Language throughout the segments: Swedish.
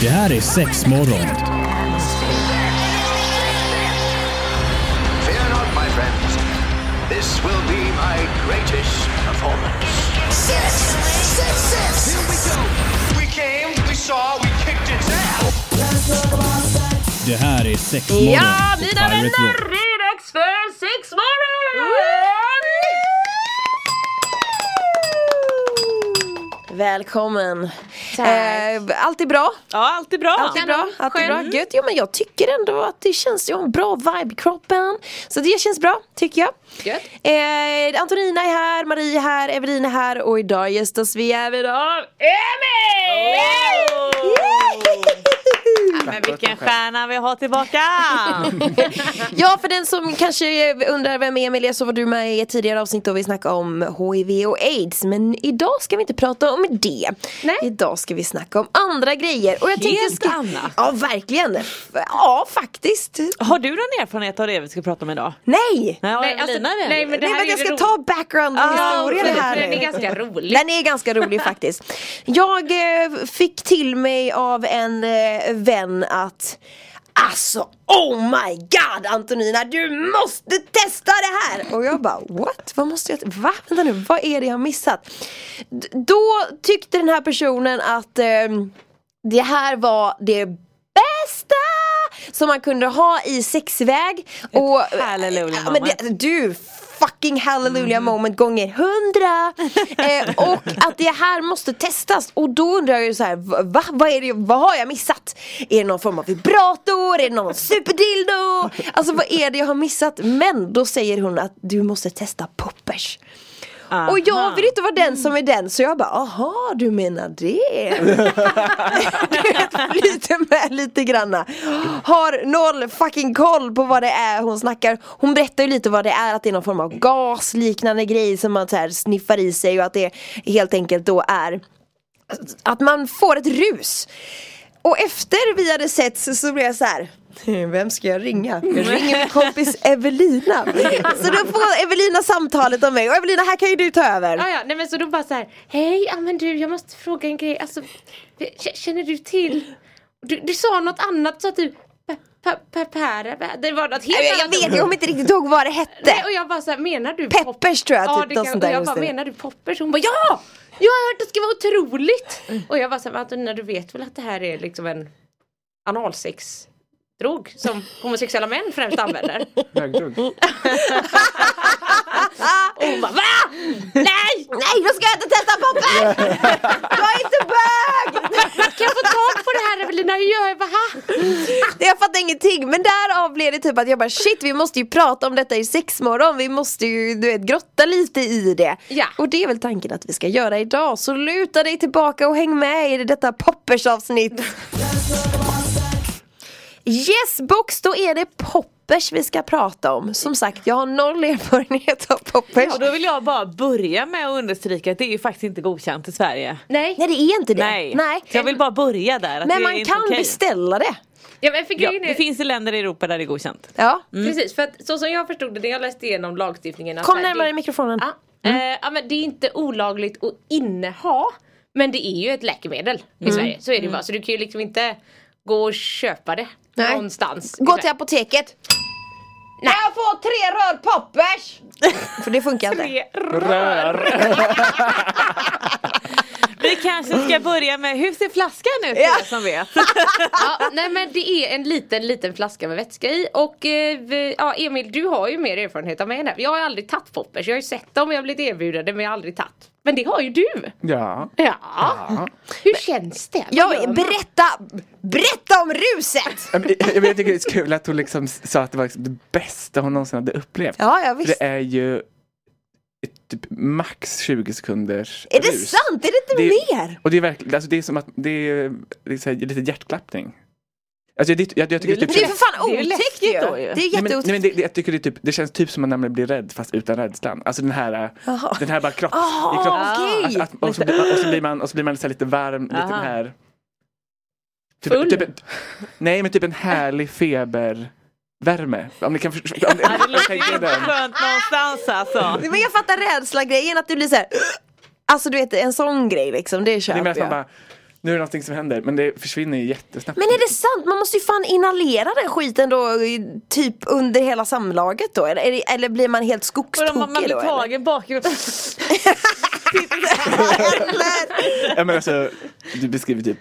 Det här är sex morgon. Fear not, my friends. This will be my greatest performance. Six, six, six. Here we go. We came, we saw, we kicked its ass. Det här är sex morgon Ja, mina vänner, det är dags för sex morgon! Välkommen. Eh, allt är bra? Ja, allt är bra. Allt är bra? Allt är bra? Gött. Jo men jag tycker ändå att det känns, jag har en bra vibe i kroppen. Så det känns bra, tycker jag. Gött. Eh, Antonina är här, Marie är här, Evelina är här och idag gästas vi även av Emil! Men vilken stjärna vi har tillbaka! Ja, för den som kanske undrar vem Emil är så var du med i ett tidigare avsnitt då vi snackade om HIV och AIDS. Men idag ska vi inte prata om det. Nej. Idag ska vi snacka om andra grejer. Och jag tänkte Helt ska... annat. Ja, verkligen. Ja, faktiskt. Har du någon erfarenhet av det vi ska prata om idag? Nej! Nej, Nej, alltså, nej men det Nej, men är jag ska ro- ta background historien för här Den är ganska rolig. Den är ganska rolig faktiskt. Jag eh, fick till mig av en eh, vän att Alltså oh my god Antonina du måste testa det här! Och jag bara what? Vad måste jag? Va? Vänta nu, vad är det jag har missat? D- då tyckte den här personen att eh, det här var det bästa som man kunde ha i sexväg. och, hallelujah Ja, men det, Du fucking hallelujah moment gånger hundra. eh, och att det här måste testas. Och då undrar jag ju så här, va? Vad, är det, vad har jag missat? Är det någon form av vibrator? Är det någon superdildo? Alltså vad är det jag har missat? Men då säger hon att du måste testa poppers. Och jag vill inte vara den som är den så jag bara, aha du menar det? lite med lite granna. Har noll fucking koll på vad det är hon snackar. Hon berättar ju lite vad det är, att det är någon form av gasliknande grej som man så här sniffar i sig och att det helt enkelt då är att man får ett rus. Och efter vi hade sett så, så blev jag så här. Vem ska jag ringa? Jag ringer min kompis Evelina. Så då får Evelina samtalet om mig och Evelina här kan ju du ta över. Ja, ja, nej men så då bara så här, hej, ja men du jag måste fråga en grej, alltså känner du till, du, du sa något annat så para, pa, det var något helt Jag, jag vet, jag kommer inte riktigt ihåg vad det hette. Nej, och jag bara så här, menar du Peppers tror jag, Ja, typ, det kan, sånt och där jag just bara, menar du poppers? Hon bara, ja! Jag har hört att det ska vara otroligt! Och jag bara så här, Antonina du vet väl att det här är liksom en analsex drog som homosexuella män främst använder. Högdrog. Och hon bara VA? Nej! Nej, då ska jag inte testa poppers! Jag är inte bög! Kan jag få tag på det här Evelina? Hur gör jag? Bara, ha? Jag fattar ingenting men därav blev det typ att jag bara shit vi måste ju prata om detta i sexmorgon Vi måste ju du vet grotta lite i det Ja. Och det är väl tanken att vi ska göra idag Så luta dig tillbaka och häng med i detta poppersavsnitt Yes box, då är det poppers vi ska prata om Som sagt jag har noll erfarenhet av poppers Och då vill jag bara börja med att understryka att det är ju faktiskt inte godkänt i Sverige. Nej. Nej det är inte det Nej. Nej. Så jag vill bara börja där. Men man kan okej. beställa det Ja, men för Ja, det finns i länder i Europa där det är godkänt. Ja, Precis, för att så som jag förstod det när jag läste igenom lagstiftningen. att kom närmare det, mikrofonen Ja, eh, ja, men det är inte olagligt att inneha. Men det är ju ett läkemedel i Sverige. Så är det ju bara. Så du kan ju liksom inte gå och köpa det Nej. någonstans. Gå till apoteket Nej. Jag får tre rör poppers! För det funkar inte Tre Rör. Vi kanske ska börja med, hur ser flaskan ut för Ja. er som vet? ja, nej men det är en liten liten flaska med vätska i och eh, vi, ja, Emil du har ju mer erfarenhet av mig än här. Jag har aldrig tagit poppers, jag har ju sett dem och jag har blivit erbjuden men jag har aldrig tagit. Men det har ju du! Ja. Ja. Hur känns det? Ja, berätta, berätta om ruset! Jag, jag, jag tycker det är så kul att hon liksom sa att det var liksom det bästa hon någonsin hade upplevt. Ja, ja visst. det är ju typ max 20 sekunders Är det rus. sant? Är det inte Det- mer? Och det är verkligen, alltså det är som att det är, det är lite hjärtklappning. Alltså jag, jag, jag tycker Det är typ Det är så- för fan Det otäckt ju! då ju. Det är Nej, men, nej, jätteotäckt. men det, det, jag tycker det, typ, det känns typ som att man blir rädd fast utan rädslan. Alltså den här, Jaha. den här bara kropps... I kropps okej. att, att, och, så blir man, och så blir man, och så blir man så här lite varm, lite Aha. den här... Full? Typ, typ, nej men typ en härlig febervärme. Om ni kan förstå. Ja, det låter inte skönt någonstans alltså. Men jag fattar rädsla-grejen att du blir såhär Alltså du vet en sån grej liksom, det Det är köper mer att man jag. bara, nu är det någonting som händer men det försvinner ju jättesnabbt. Men är det sant? Man måste ju fan inhalera den skiten då typ under hela samlaget då eller, eller blir man helt skogstokig man, man blir då? tagen bakifrån. Ja, men alltså, du beskriver typ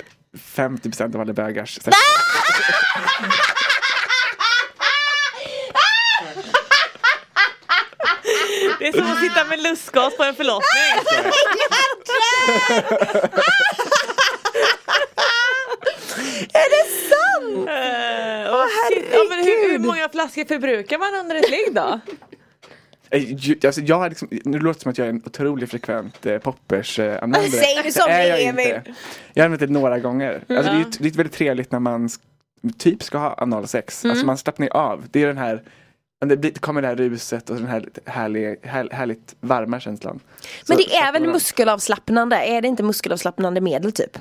50% av alla bögars sex. Det är som att sitta med lustgas på en förlossning. Är det sant? Eh, och shit, ja, men hur, hur många flaskor förbrukar man under ett ligg då? Eh, Alltså, jag är liksom, nu låter det som att jag är en otroligt frekvent eh, poppers-användare. Säg det som det är, Emil. Jag har använt det några gånger. Alltså, det, är, ju- det är väldigt trevligt när man typ ska ha analsex. Mm. Alltså man slappnar av. Det är den här det, kommer det här ruset och den här härlig, här, härligt varma känslan. Men Så- det är väl muskelavslappnande? Är det inte muskelavslappnande medel typ?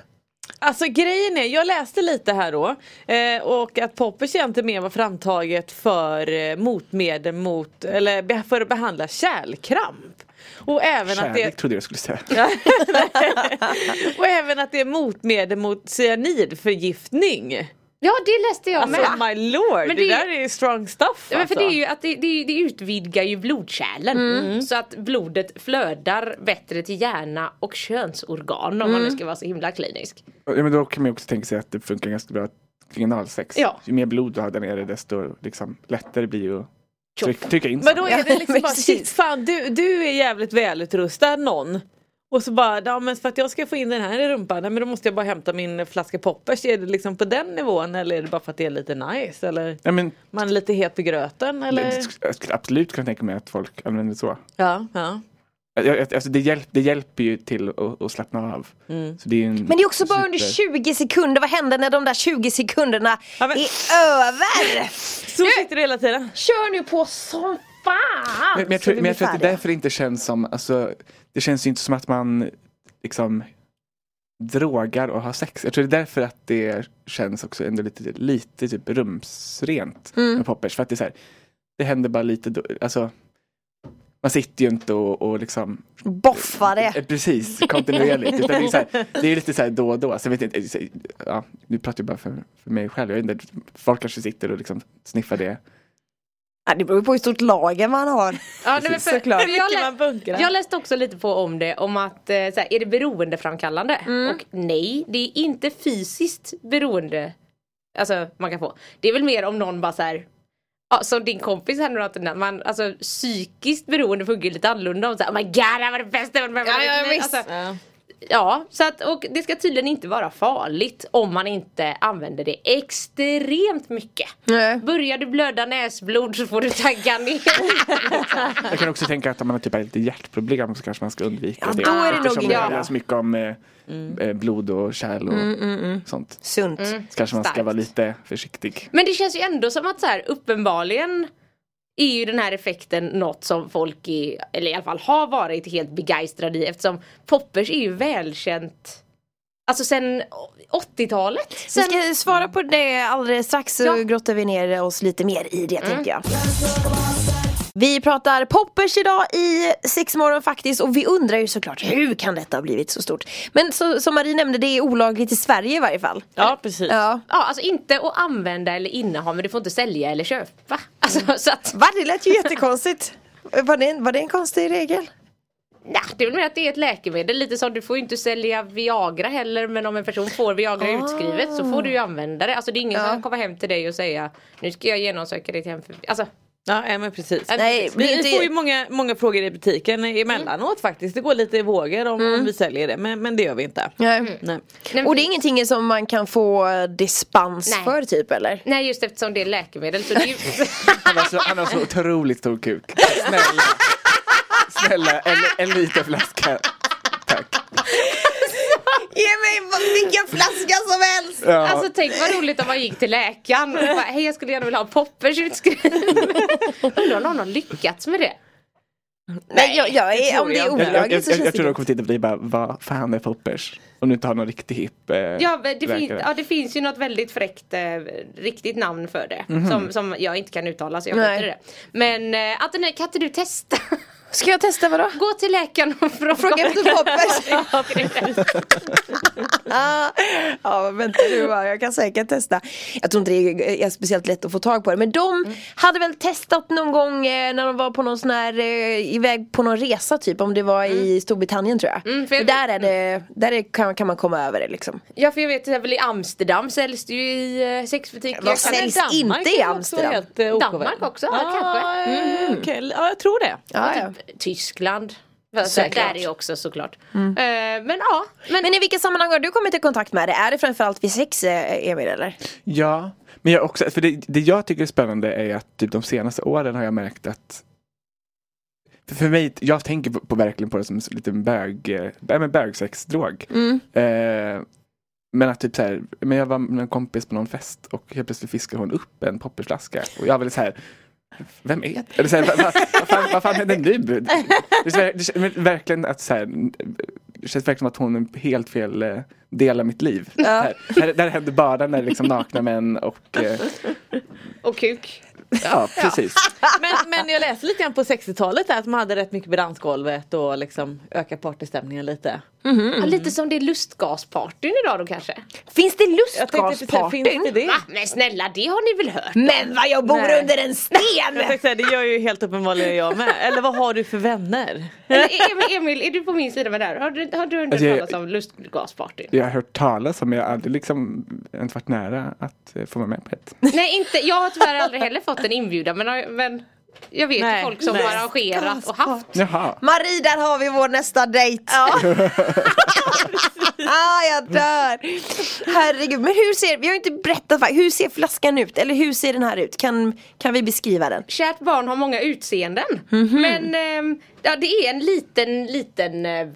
Alltså grejen är, jag läste lite här då eh, och att poppers egentligen mer var framtaget för eh, motmedel mot, eller för att behandla kärlkramp. Och även, att Kärlek det, trodde jag skulle säga. och även att det är motmedel mot cyanidförgiftning. Ja det läste jag Alltså med. my lord, Men det, det är- där är strong stuff men för alltså. det är ju att det, det, det utvidgar ju blodkärlen så att blodet flödar bättre till hjärna och könsorgan om man nu ska vara så himla klinisk. Ja, men då kan man ju också tänka sig att det funkar ganska bra kring analsex. Ja. Ju mer blod du har där nere desto liksom, lättare blir ju att tryck, trycka in Men då är det liksom bara shit fan du, du är jävligt välutrustad någon. Och så bara, ja men för att jag ska få in den här i rumpan, nej, men då måste jag bara hämta min flaska poppers. Är det liksom på den nivån eller är det bara för att det är lite nice? Eller Ja, men, man är lite het på gröten eller? jag skulle absolut kunna tänka mig att folk använder så. Ja, ja. Alltså det, hjälp, det hjälper ju till att, att slappna av. Mm. Så det är ju en Men det är också bara under super- 20 sekunder. Vad händer när de där 20 sekunderna Ja, men- är över? Så sitter du hela tiden. Kör nu på som fan! Men, men, jag tror, men jag tror att det färdiga. därför det inte känns som, alltså, det känns ju inte som att man liksom drogar och har sex. Jag tror det är därför att det känns också ändå lite, lite typ rumsrent Mm. med poppers. För att det är så här, det händer bara lite, då, alltså man sitter ju inte och, och liksom Boffa det. Eh, Precis, kontinuerligt. Utan det, är så här, det är lite så här då och då. Så jag vet inte, ja, nu pratar jag bara för, för mig själv. Jag vet inte, folk kanske sitter och liksom sniffar det. Ja, det beror på hur stort lager man har. Ja, nej, men för, Såklart. för jag, lä- man jag läste också lite på om det, om att eh, så här, är det beroendeframkallande? Och nej, det är inte fysiskt beroende Alltså man kan få. Det är väl mer om någon bara så här. Ja, som din kompis här nu att man, alltså psykiskt beroende funkar lite annorlunda om såhär oh my god det här var det bästa jag varit med om." Ja, ja, visst. alltså, Ja. Ja, så att, och det ska tydligen inte vara farligt om man inte använder det extremt mycket. Nej. Börjar du blöda näsblod så får du tagga ner. Jag kan också tänka att om man har typ lite hjärtproblem så kanske man ska undvika Ja, det. då är det nog Eftersom det inget handlar bra. så mycket om eh, eh, blod och kärl och sånt. Sunt. Så kanske man ska Starkt. vara lite försiktig. Men det känns ju ändå som att så här, uppenbarligen är ju den här effekten något som folk är, eller i alla fall har varit helt begeistrade i eftersom poppers är ju välkänt Alltså sen 80-talet. Vi Sen... ska svara på det alldeles strax så Ja. Mm. grottar vi ner oss lite mer i det tänkte jag. Vi pratar poppers idag i Sexmorgon faktiskt och vi undrar ju såklart hur kan detta ha blivit så stort? Men så, som Marie nämnde det är olagligt i Sverige i varje fall. ja precis. Ja. Ja, alltså inte att använda eller inneha men du får inte sälja eller köpa. Alltså, så att, Va? Det lät ju jättekonstigt. Var det, en, var det en konstig regel? ja, det är väl mer att det är ett läkemedel. Lite som du får ju inte sälja Viagra heller men om en person får Viagra utskrivet så får du ju använda det. Alltså det är ingen Ja. som kommer hem till dig och säga nu ska jag genomsöka ditt hem. För... Alltså, Ja, men precis. Nej, Vi det- får ju många, många frågor i butiken emellanåt faktiskt. Det går lite i vågor om, om vi säljer det men, men det gör vi inte. Nej. Nej. nej, Och det är ingenting som man kan få dispens Nej. för typ eller? nej just eftersom det är läkemedel så det är ju... Han har så, han har så otroligt stor kuk. Snälla, snälla en, en liten flaska. Tack. Ge mig flaska Ja. Alltså tänk vad roligt om man gick till läkaren och bara, hej jag skulle gärna vilja ha poppers utskriven. Undrar om någon har lyckats med det. Nej, jag, jag är, om det är inte. jag, jag, jag, olagligt så jag, känns jag tror det de kommer titta på dig och bara, vad fan är poppers? Om du inte har någon riktig hipp eh, Ja, det, fin- läkare. ja det finns ju något väldigt fräckt eh, riktigt namn för det. Mhm. Som, som jag inte kan uttala så jag skiter i det. Men eh, Antonija kan inte du testa? Ska jag testa vadå? Gå till läkaren och fråga, Fråga efter poppers. ja vänta nu bara, jag kan säkert testa. Jag tror inte det är speciellt lätt att få tag på det. Men de hade väl testat någon gång eh, när de var på någon sån här, eh, iväg på någon resa typ. Om det var i Storbritannien tror jag. Mm, för jag- där är det, där är, kan, kan man komma över det liksom. Ja för jag vet till exempel i Amsterdam säljs det ju i eh, sexbutiker. Vad säljs Danmark inte i är också Amsterdam? Helt, eh, Danmark också, ja, kanske. eh, okej. ja, jag tror det. Ja, ja. Typ Tyskland. Såklart. Där är också såklart. Eh, men ja. Men, Men i vilka sammanhang har du kommit i kontakt med det? Är det framförallt vid sex eh, Emil eller? Ja, men jag också, för det, det jag tycker är spännande är att typ de senaste åren har jag märkt att för, för mig, jag tänker på, på verkligen på det som en liten bög, eh, bögsexdrog. Eh, men att typ så här, men jag var med en kompis på någon fest och helt plötsligt fiskade hon upp en poppersflaska och jag var så här vem är det? Eller så här, vad, vad, vad, fan, vad fan händer nu? Det, det känns men verkligen att så här, det känns verkligen som att hon är helt fel eh, del av mitt liv. Här, här, där händer bara när det liksom nakna män och eh, och kuk. ja, precis. Men, men jag läste lite grann på 60-talet där att man hade rätt mycket på dansgolvet och liksom öka partystämningen lite. Ja, lite som det är lustgaspartyn idag då kanske. Finns det Jag säga, finns det lustgaspartyn? det? Va? Men snälla det har ni väl hört? Men vad jag bor Nej. under en Jag sten! tänkte säga, det gör ju helt uppenbarligen jag med. Eller vad har du för vänner? Eller, Emil, Emil, är du på min sida med det här? Har du, har du hört Alltså, jag- talas om lustgaspartyn? Jag har hört talas om men jag har aldrig liksom inte varit nära att eh, få vara med på ett. Nej inte, jag har tyvärr aldrig heller fått en inbjudan men, men jag vet Nej, folk som nej. har arrangerat och haft. Jaha. Marie, där har vi vår nästa dejt. ah, jag dör. Herregud, men hur ser, vi har inte berättat, hur ser flaskan ut? Eller hur ser den här ut? Kan, kan vi beskriva den? Kärt barn har många utseenden. Mhm. Men ehm, ja, det är en liten, liten, eh,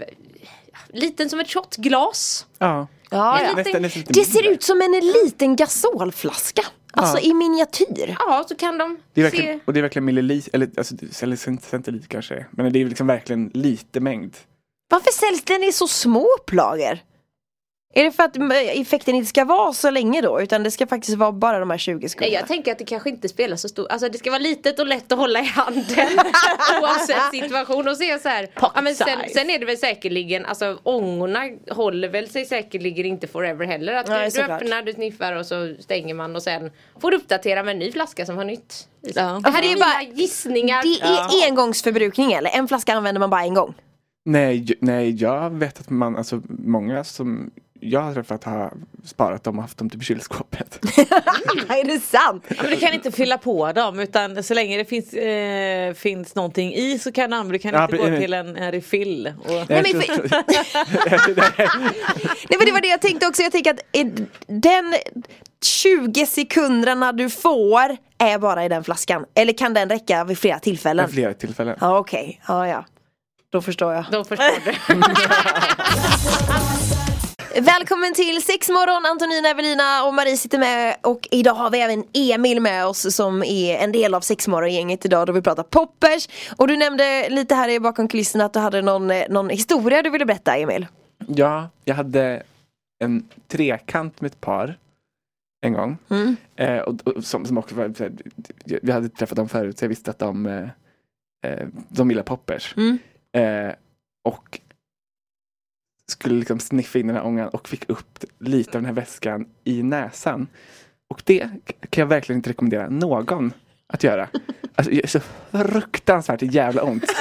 liten som ett shotglas. Ja. Ja, ja. liten- Nästan, nästan lite Det ser ut som en liten gasolflaska. Alltså i miniatyr. Ja, så kan de Det är se. och det är verkligen millilit, eller, alltså, eller cent- centiliter kanske. Men det är liksom verkligen lite mängd. Varför säljs den i så små upplagor? Är det för att effekten inte ska vara så länge då? Utan det ska faktiskt vara bara de här 20 Nej, sekunderna? jag tänker att det kanske inte spelar så stor Alltså det ska vara litet och lätt att hålla i handen Oavsett situation och se så här ja, men sen, sen är det väl säkerligen Alltså ångorna håller väl sig säkerligen inte forever heller Att Nej, du, du öppnar, du sniffar och så stänger man och sen Får du uppdatera med en ny flaska som har nytt. Ja. Det här är ju bara- gissningar Det är engångsförbrukning eller? En flaska använder man bara en gång? Nej, nej, jag vet att man, alltså många som jag har träffat har sparat dem och haft dem i kylskåpet. är det sant? Men du kan inte fylla på dem utan så länge det finns, eh, finns någonting i så kan du använda, du kan Ja, inte gå till en, en refill. Och... Nej, men för- Nej men det var det jag tänkte också, jag tänker att den 20 sekunderna du får är bara i den flaskan. Eller kan den räcka vid flera tillfällen? Vid flera tillfällen. Ja okej, ja ja. Då förstår jag. Då förstår du Välkommen till Sexmorgon, Antonina, Evelina och Marie sitter med och idag har vi även Emil med oss som är en del av Sexmorgon-gänget idag då vi pratar poppers. Och du nämnde lite här i bakom kulisserna att du hade någon, någon historia du ville berätta Emil. Ja, jag hade en trekant med ett par en gång. Mm. Eh, och, och som, som också var, vi hade träffat dem förut så jag visste att de, eh, eh, de gillar poppers. Mm. Eh, och skulle liksom sniffa in den här ångan och fick upp lite av den här väskan i näsan. Och det kan jag verkligen inte rekommendera någon att göra. Alltså, det är så fruktansvärt jävla ont.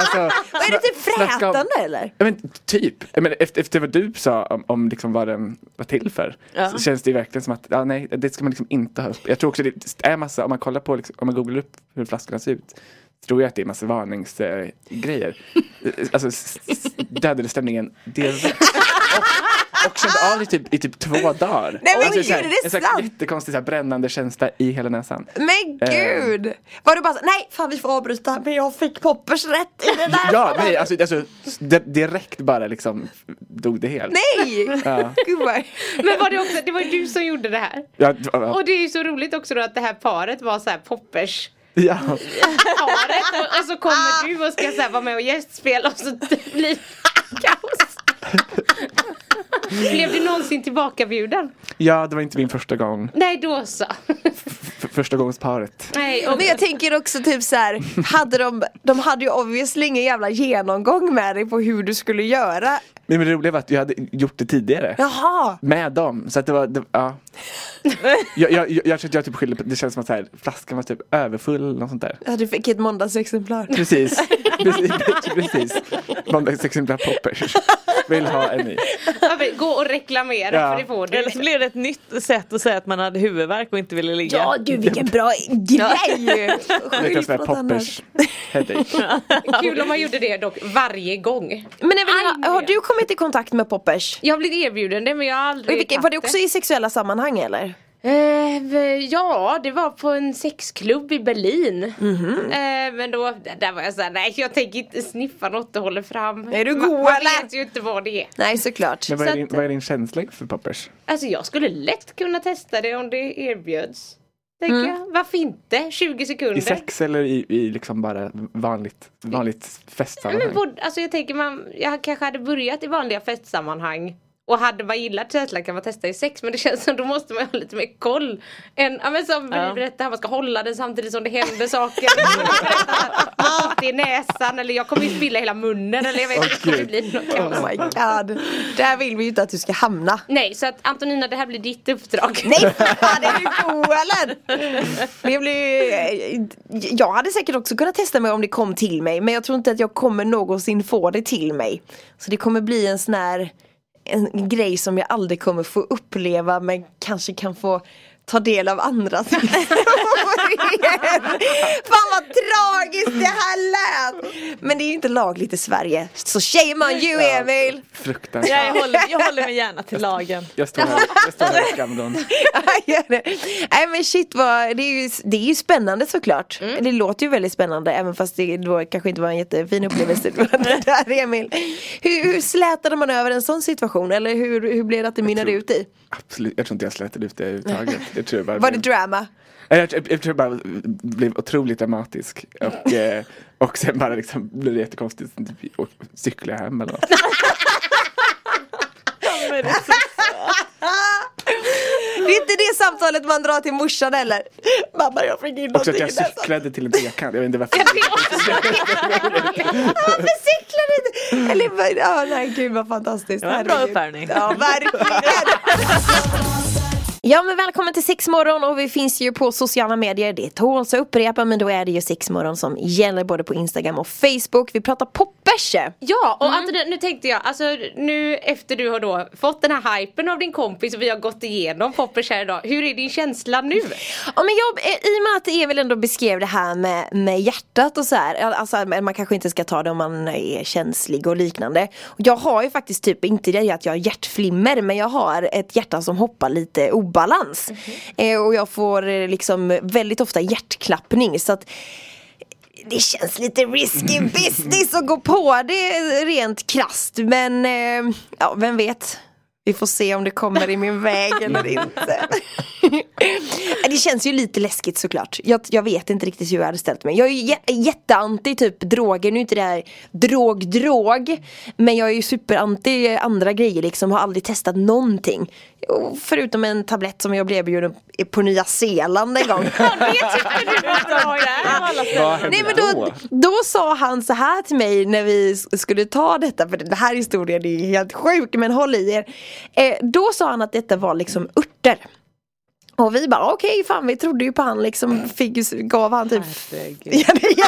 Alltså, Vad är det typ snacka om- frätande eller? Ja, men typ. Jag men, efter, efter vad du sa om, om liksom vad den var till för. Ja. Så känns det verkligen som att ja, nej, det ska man liksom inte ha upp. Jag tror också det är massa, om man kollar på, liksom, om man googlar upp hur flaskorna ser ut. Tror jag att det är massa varningsgrejer. Grejer. alltså dödade stämningen direkt. Och, och kände av det i typ, i typ två dagar. Nej, men Alltså, så här, gud, är det en jättekonstig så här, brännande känsla i hela näsan. Men Eh. gud! Var du bara så, nej fan vi får avbryta men jag fick poppers rätt i det där Ja, nej, alltså, alltså direkt bara liksom dog det helt. Nej! Ja. Gud vad... Men var det också, det var ju du som gjorde det här Ja, d- ja. Och det är ju så roligt också då att det här paret var så här poppers ja. paret och, så kommer du och ska så här, vara med och gästspela och så blir det kaos. Blev du någonsin tillbakabjuden? Ja, det var inte min första gång. Nej då så. Första gångs paret. Nej, och, Men jag tänker också typ så här, hade de, de hade ju obviously ingen jävla genomgång med dig på hur du skulle göra. Men det roliga var att jag hade gjort det tidigare. Jaha! Med dem, så att det var, det, ja. Jag, jag, jag, jag, jag typ skyller på, det känns som att så här, flaskan var typ överfull eller något sånt där. Ja, du fick ett måndagsexemplar. Precis, precis, precis. Måndagsexemplar poppers. Vill ha en ny. gå och reklamera Ja. för det får du. Eller så blev det ett nytt sätt att säga att man hade huvudvärk och inte ville ligga. Ja du vilken bra grej! Det kan säga poppers headache. Kul om man gjorde det dock varje gång. Men Evelina, Aj, har du kommit i kontakt med poppers? Jag har blivit erbjuden det men jag har aldrig vilka, var det också i sexuella sammanhang eller? Eh, ja, det var på en sexklubb i Berlin. Mhm. eh, men då, där var jag såhär, nej jag tänker inte sniffa något och håller fram. Är du Man- god, Man eller? vet ju inte vad det är. Nej såklart. Men vad är, Så din, att- vad är din känsla för poppers? Alltså jag skulle lätt kunna testa det om det erbjöds. Tänker Mm. jag. Varför inte? 20 sekunder. I sex eller i, i liksom bara vanligt, vanligt Men festsammanhang? både, alltså jag tänker man, jag kanske hade börjat i vanliga festsammanhang och hade man gillat känslan kan man testa i sex men det känns som då måste man ha lite mer koll. Än, ja, men som Ja. vi berättade, man ska hålla den samtidigt som det händer saker. Får det i näsan eller jag kommer ju spilla hela munnen eller jag vet inte. det blir något. Oh my god. Där vill vi ju inte att du ska hamna. Nej så att Antonina det här blir ditt uppdrag. Nej fan är du god eller? Det blir, jag hade säkert också kunnat testa mig om det kom till mig men jag tror inte att jag kommer någonsin få det till mig. Så det kommer bli en sån här en grej som jag aldrig kommer få uppleva men kanske kan få ta del av andras historier. Fan vad tragiskt det här lät! Men det är ju inte lagligt i Sverige. Så shame on you Emil! Fruktansvärt. Jag håller, jag håller mig gärna till lagen. Jag står här, jag står här i. Ja, det. Nej men shit vad, det är ju, det är ju spännande såklart. Det låter ju väldigt spännande även fast det då kanske inte var en jättefin upplevelse. det där Emil. Hur, hur slätade man över en sån situation eller hur, hur blev det att det mynnade ut i? Absolut, jag tror inte jag slätade ut det överhuvudtaget. Jag tror jag bara Var det blev- drama? Jag, jag, jag tror jag bara blev otroligt dramatisk och, eh, och sen bara liksom blev det jättekonstigt och cykla hem eller något. Det är inte det samtalet man drar till morsan eller? Mamma jag fick in Också att jag cyklade till en trekant, jag vet inte varför. Varför cyklar du inte? Eller, ja, nej gud vad fantastiskt. Det var en bra uppvärmning. Ja verkligen. Ja men välkommen till Sexmorgon och vi finns ju på sociala medier. Det tåls att upprepa men då är det ju Sexmorgon som gäller både på Instagram och Facebook. Vi pratar poppers. Ja och Mm. Antonina, nu tänkte jag, alltså nu efter du har då fått den här hypen av din kompis och vi har gått igenom poppers här idag. Hur är din känsla nu? Ja men jag, eh, i och med att Emil ändå beskrev det här med, med hjärtat och så här, alltså man kanske inte ska ta det om man är känslig och liknande. Jag har ju faktiskt typ, inte det att jag har hjärtflimmer men jag har ett hjärta som hoppar lite obalans. Eh, och jag får eh, liksom väldigt ofta hjärtklappning. Så att det känns lite risky business att gå på. Det rent krasst men eh, ja vem vet vi får se om det kommer i min väg eller inte. det känns ju lite läskigt såklart. Jag, jag vet inte riktigt hur jag hade ställt mig. Jag är ju jä- jätteanti typ droger. Nu är inte det här drog-drog. Men jag är ju superanti andra grejer liksom. Har aldrig testat någonting. Förutom en tablett som jag blev erbjuden på Nya Zeeland en gång. Nej men då, då sa han så här till mig när vi skulle ta detta, för den här historien är helt sjuk men håll i er. Eh, då sa han att detta var liksom örter. Och vi bara okej fan vi trodde ju på han liksom, fick, gav han typ. Ja.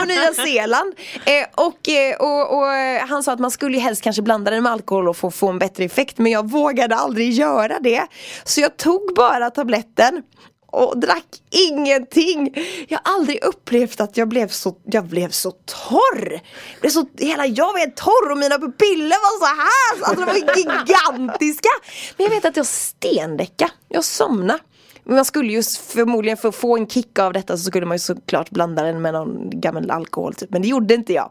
På Nya Zeeland. Eh, och, eh, och, och eh, han sa att man skulle ju helst kanske blanda den med alkohol och få, få en bättre effekt. Men jag vågade aldrig göra det. Så jag tog bara tabletten och drack ingenting. Jag har aldrig upplevt att jag blev så, jag blev så torr. Jag blev så, hela jag blev torr och mina pupiller var så här. Alltså de var gigantiska. Men jag vet att jag stendäckade. Jag somnade. Men man skulle ju förmodligen för att få en kick av detta så skulle man ju såklart blanda den med någon gammal alkohol typ. Men det gjorde inte jag.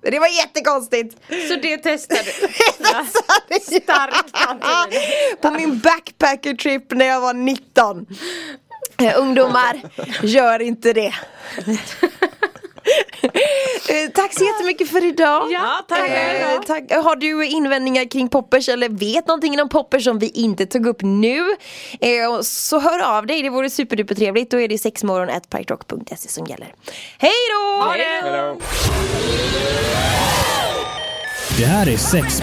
Det var jättekonstigt. Så det testade du? Starkt Starkt, Antonina. På min backpacker trip när jag var 19. Eh, ungdomar, gör inte det. Eh, tack så jättemycket för idag. Ja, tack. Eh, tack. Har du invändningar kring poppers eller vet någonting om poppers som vi inte tog upp nu eh, så hör av dig, det vore superduper trevligt. Då är det sexmorgon.pikerock.se som gäller. Hej då! Det här är sex